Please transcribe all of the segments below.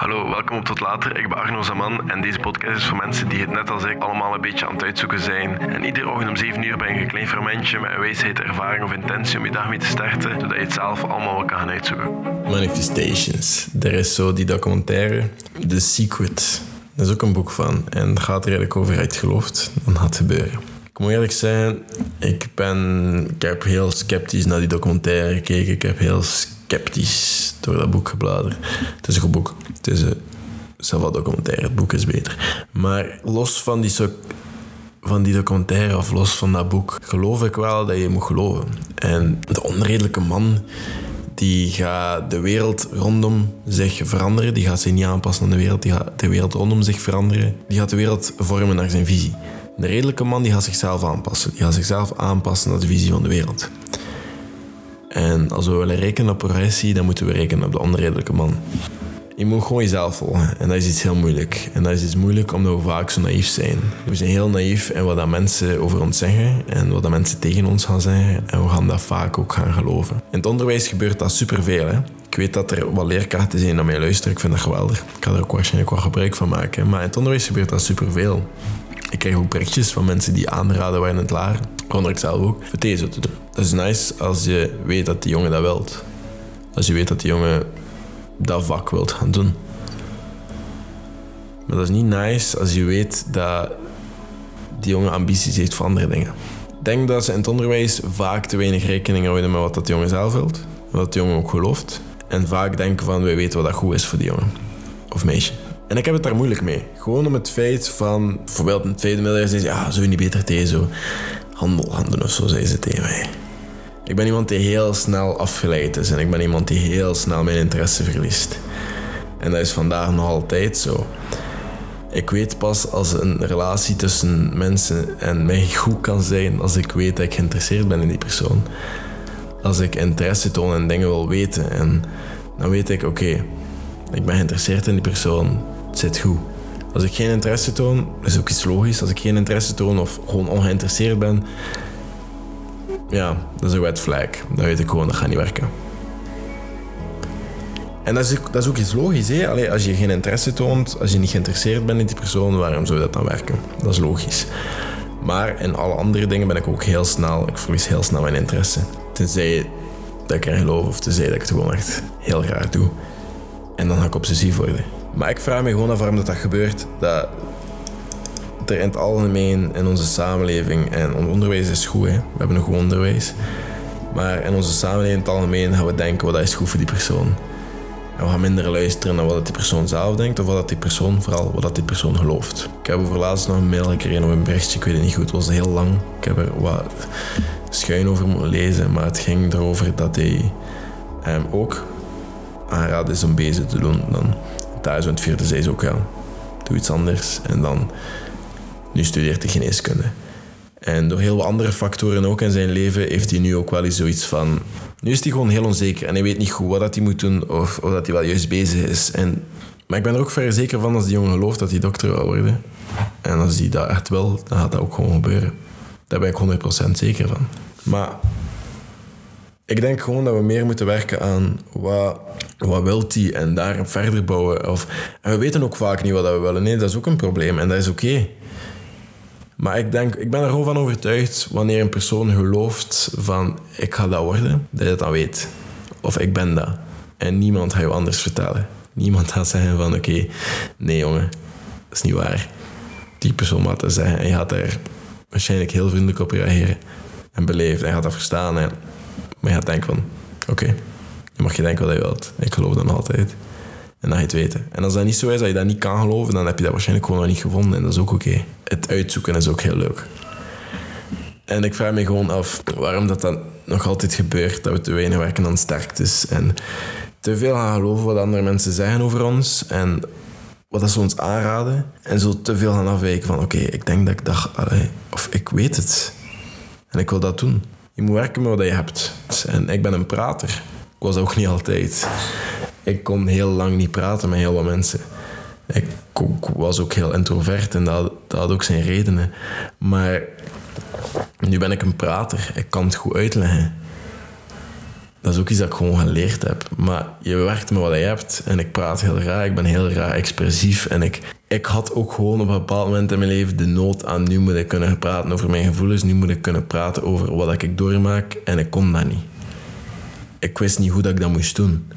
Hallo, welkom op Tot Later. Ik ben Arno Zaman en deze podcast is voor mensen die het net als ik allemaal een beetje aan het uitzoeken zijn. En iedere ochtend om 7 uur ben ik een klein fermentje met een wijsheid, ervaring of intentie om je dag mee te starten, zodat je het zelf allemaal wel kan gaan uitzoeken. Manifestations. Er is zo die documentaire The Secret. Dat is ook een boek van. En het gaat er eigenlijk over uit geloofd. Dan gaat het gebeuren. Ik moet eerlijk zijn, ik, ben, ik heb heel sceptisch naar die documentaire gekeken. Ik heb heel door dat boek gebladerd. Het is een goed boek. Het is een zelf documentaire. Het boek is beter. Maar los van die, van die documentaire of los van dat boek, geloof ik wel dat je moet geloven. En de onredelijke man die gaat de wereld rondom zich veranderen. Die gaat zich niet aanpassen aan de wereld. Die gaat de wereld rondom zich veranderen. Die gaat de wereld vormen naar zijn visie. De redelijke man die gaat zichzelf aanpassen. Die gaat zichzelf aanpassen naar de visie van de wereld. En als we willen rekenen op progressie, dan moeten we rekenen op de onredelijke man. Je moet gewoon jezelf volgen. En dat is iets heel moeilijk. En dat is iets moeilijk omdat we vaak zo naïef zijn. We zijn heel naïef in wat dat mensen over ons zeggen en wat dat mensen tegen ons gaan zeggen. En we gaan dat vaak ook gaan geloven. In het onderwijs gebeurt dat superveel. Hè? Ik weet dat er wat leerkrachten zijn naar mij luisteren. Ik vind dat geweldig. Ik ga er ook waarschijnlijk wat gebruik van maken. Maar in het onderwijs gebeurt dat superveel. Ik krijg ook berichtjes van mensen die aanraden waar in het laar, waaronder ik zelf ook, voor deze te doen. Dat is nice als je weet dat die jongen dat wilt. Als je weet dat die jongen dat vak wilt gaan doen. Maar dat is niet nice als je weet dat die jongen ambities heeft voor andere dingen. Ik denk dat ze in het onderwijs vaak te weinig rekening houden met wat dat jongen zelf wilt. Wat de jongen ook gelooft. En vaak denken van, wij weten wat dat goed is voor die jongen. Of meisje. En ik heb het daar moeilijk mee. Gewoon om het feit van... Bijvoorbeeld een tweede middeljaar ze... Ja, zou je niet beter tegen zo handel gaan doen of zo, zei ze tegen mij. Ik ben iemand die heel snel afgeleid is. En ik ben iemand die heel snel mijn interesse verliest. En dat is vandaag nog altijd zo. Ik weet pas als een relatie tussen mensen en mij goed kan zijn als ik weet dat ik geïnteresseerd ben in die persoon. Als ik interesse toon en dingen wil weten. En dan weet ik, oké, ik ben geïnteresseerd in die persoon. Het zit goed. Als ik geen interesse toon, is ook iets logisch. Als ik geen interesse toon of gewoon ongeïnteresseerd ben, ja, dat is een red flag. Dan weet ik gewoon, dat gaat niet werken. En dat is, ook- dat is ook iets logisch. Hè? Allee, als je geen interesse toont, als je niet geïnteresseerd bent in die persoon, waarom zou dat dan werken? Dat is logisch. Maar in alle andere dingen ben ik ook heel snel, ik verlies heel snel mijn interesse. Tenzij dat ik erin geloof of tenzij dat ik het gewoon echt heel graag doe. En dan ga ik obsessief worden. Maar ik vraag me gewoon af waarom dat, dat gebeurt. Dat er in het algemeen in onze samenleving, en ons onderwijs is goed, hè? we hebben een goed onderwijs. Maar in onze samenleving in het algemeen gaan we denken wat is goed voor die persoon. En we gaan minder luisteren naar wat die persoon zelf denkt, of wat die persoon, vooral wat die persoon gelooft. Ik heb over laatst nog een mail gekregen of een berichtje, ik weet het niet goed, het was heel lang. Ik heb er wat schuin over moeten lezen, maar het ging erover dat hij hem ook aanraad is om bezig te doen. Dan thuis het vierde zei ze ook, ja, doe iets anders. En dan, nu studeert hij geneeskunde. En door heel wat andere factoren ook in zijn leven heeft hij nu ook wel eens zoiets van... Nu is hij gewoon heel onzeker en hij weet niet goed wat hij moet doen of, of dat hij wel juist bezig is. En, maar ik ben er ook vrij zeker van als die jongen gelooft dat hij dokter wil worden. En als hij dat echt wil, dan gaat dat ook gewoon gebeuren. Daar ben ik 100% zeker van. Maar ik denk gewoon dat we meer moeten werken aan wat, wat wil hij en daar verder bouwen. Of, en we weten ook vaak niet wat we willen. Nee, dat is ook een probleem en dat is oké. Maar ik, denk, ik ben er gewoon van overtuigd wanneer een persoon gelooft van ik ga dat worden, dat je dan weet. Of ik ben dat. En niemand gaat je anders vertellen. Niemand gaat zeggen van oké, nee jongen, dat is niet waar. Die persoon gaat dat zeggen en je gaat daar waarschijnlijk heel vriendelijk op reageren. En beleefd en gaat dat verstaan. En, maar je gaat denken van oké, je mag je denken wat je wilt. Ik geloof dat nog altijd. En dan ga je het weten. En als dat niet zo is, dat je dat niet kan geloven, dan heb je dat waarschijnlijk gewoon nog niet gevonden. En dat is ook oké. Het uitzoeken is ook heel leuk. En ik vraag me gewoon af waarom dat dan nog altijd gebeurt. Dat we te weinig werken aan sterktes. En te veel gaan geloven wat andere mensen zeggen over ons. En wat dat ze ons aanraden. En zo te veel gaan afwijken van oké, ik denk dat ik dat... of ik weet het. En ik wil dat doen. Je moet werken met wat je hebt. En ik ben een prater. Ik was ook niet altijd. Ik kon heel lang niet praten met heel wat mensen. Ik was ook heel introvert en dat, dat had ook zijn redenen. Maar nu ben ik een prater. Ik kan het goed uitleggen. Dat is ook iets dat ik gewoon geleerd heb. Maar je werkt met wat je hebt. En ik praat heel raar. Ik ben heel raar expressief. En ik, ik had ook gewoon op een bepaald moment in mijn leven de nood aan... Nu moet ik kunnen praten over mijn gevoelens. Nu moet ik kunnen praten over wat ik doormaak. En ik kon dat niet. Ik wist niet hoe dat ik dat moest doen.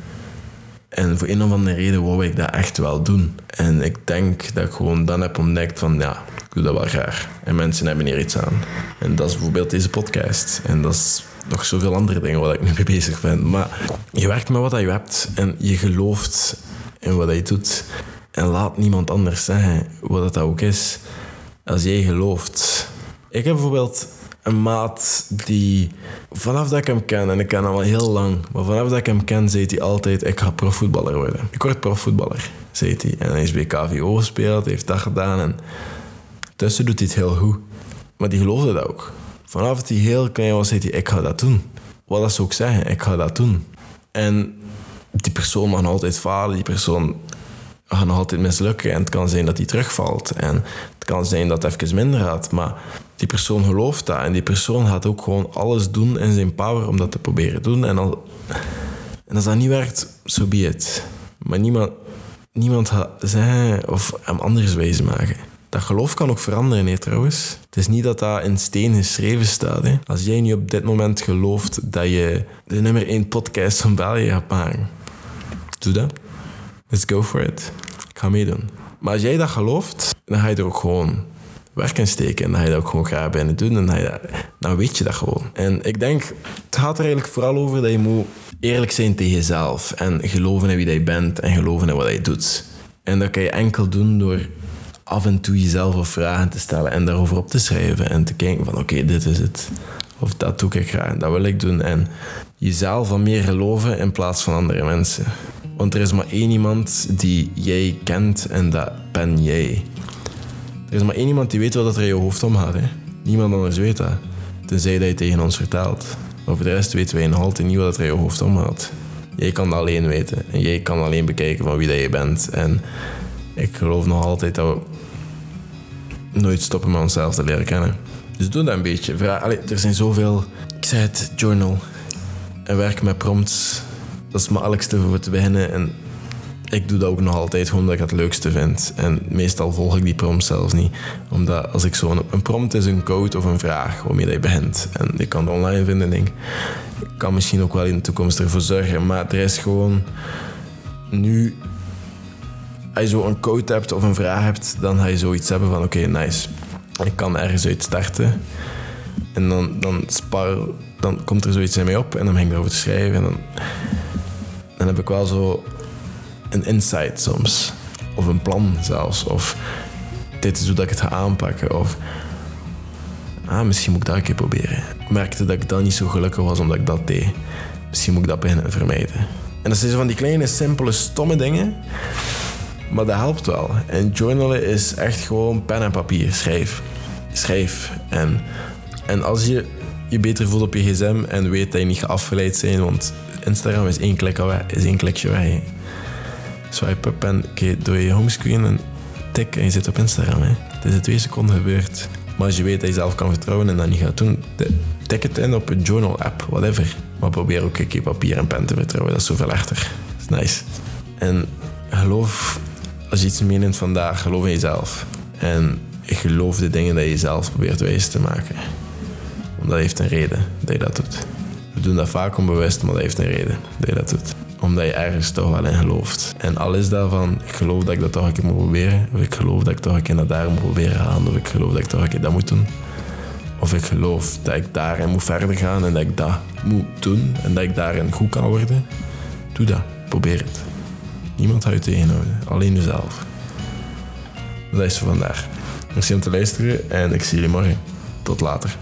En voor een of andere reden wou ik dat echt wel doen. En ik denk dat ik gewoon dan heb ontdekt van... Ja, ik doe dat wel graag. En mensen hebben hier iets aan. En dat is bijvoorbeeld deze podcast. En dat is nog zoveel andere dingen waar ik nu mee bezig ben. Maar je werkt met wat je hebt en je gelooft in wat je doet. En laat niemand anders zeggen wat dat ook is. Als jij gelooft. Ik heb bijvoorbeeld een maat die vanaf dat ik hem ken, en ik ken hem al heel lang, maar vanaf dat ik hem ken, zei hij altijd: Ik ga profvoetballer worden. Ik word profvoetballer, zei hij. En hij is bij KVO gespeeld, heeft dat gedaan en tussen doet hij het heel goed. Maar die geloofde dat ook. Vanaf hij heel klein was, zei hij, ik ga dat doen. Wat dat ze ook zeggen, ik ga dat doen. En die persoon mag altijd falen, die persoon gaat nog altijd mislukken. En het kan zijn dat hij terugvalt. En het kan zijn dat het even minder gaat. Maar die persoon gelooft dat. En die persoon gaat ook gewoon alles doen in zijn power om dat te proberen doen. En, al, en als dat niet werkt, zo so be. Maar niemand, niemand gaat zeggen of hem anders wijs maken. Dat geloof kan ook veranderen, hè, trouwens. Het is niet dat dat in steen geschreven staat. Hè. Als jij nu op dit moment gelooft dat je de nummer 1 podcast van België gaat maken, doe dat. Let's go for it. Ik ga meedoen. Maar als jij dat gelooft, dan ga je er ook gewoon werk in steken. En dan ga je dat ook gewoon graag binnen doen. En dan, dan weet je dat gewoon. En ik denk, het gaat er eigenlijk vooral over dat je moet eerlijk zijn tegen jezelf. En geloven in wie je bent en geloven in wat je doet. En dat kan je enkel doen door af en toe jezelf of vragen te stellen en daarover op te schrijven en te kijken van oké, dit is het. Of dat doe ik graag, dat wil ik doen. En jezelf van meer geloven in plaats van andere mensen. Want er is maar één iemand die jij kent en dat ben jij. Er is maar één iemand die weet wat er in je hoofd omgaat. Niemand anders weet dat. Tenzij dat je tegen ons vertelt. Over de rest weten wij nog altijd niet wat er in je hoofd omgaat. Jij kan dat alleen weten. En jij kan alleen bekijken van wie dat je bent. En ik geloof nog altijd dat we nooit stoppen met onszelf te leren kennen. Dus doe dat een beetje. Er zijn zoveel... Ik zei het, journal. En werk met prompts. Dat is het makkelijkste voor te beginnen. En ik doe dat ook nog altijd gewoon omdat ik het leukste vind. En meestal volg ik die prompt zelfs niet. Omdat als ik zo... Een prompt is een code of een vraag waarmee je begint. En je kan het online vinden, ik. Ik kan misschien ook wel in de toekomst ervoor zorgen. Maar er is gewoon... Nu als je zo een code hebt of een vraag hebt, dan ga je zoiets hebben van oké, nice. Ik kan ergens uit starten. En dan, dan, spar, dan komt er zoiets in mij op en dan ben ik erover te schrijven. En dan, dan heb ik wel zo een insight soms. Of een plan zelfs. Of dit is hoe dat ik het ga aanpakken. Of ah, misschien moet ik dat een keer proberen. Ik merkte dat ik dan niet zo gelukkig was omdat ik dat deed. Misschien moet ik dat beginnen vermijden. En dat zijn zo van die kleine, simpele, stomme dingen maar dat helpt wel. En journalen is echt gewoon pen en papier. Schrijf. Schrijf. En, en als je je beter voelt op je gsm en weet dat je niet afgeleid zijn, want Instagram is één, klik is één klikje weg. Swipe up en door je homescreen en tik en je zit op Instagram. Hè. Het is in twee seconden gebeurd. Maar als je weet dat je zelf kan vertrouwen en dat niet gaat doen, tik het in op een journal app, whatever. Maar probeer ook een keer papier en pen te vertrouwen, dat is zoveel echter. Dat is nice. En geloof als je iets meeneemt vandaag, geloof in jezelf. En geloof de dingen dat je zelf probeert wijs te maken. Want dat heeft een reden dat je dat doet. We doen dat vaak onbewust, maar dat heeft een reden dat je dat doet. Omdat je ergens toch wel in gelooft. En al is daarvan, ik geloof dat ik dat toch een keer moet proberen. Of ik geloof dat ik toch een keer naar daar moet proberen gaan. Of ik geloof dat ik toch een keer dat moet doen. Of ik geloof dat ik daarin moet verder gaan en dat ik dat moet doen. En dat ik daarin goed kan worden. Doe dat. Probeer het. Niemand houdt je tegenhouden, alleen jezelf. Dat is voor vandaag. Merci om te luisteren en ik zie jullie morgen. Tot later.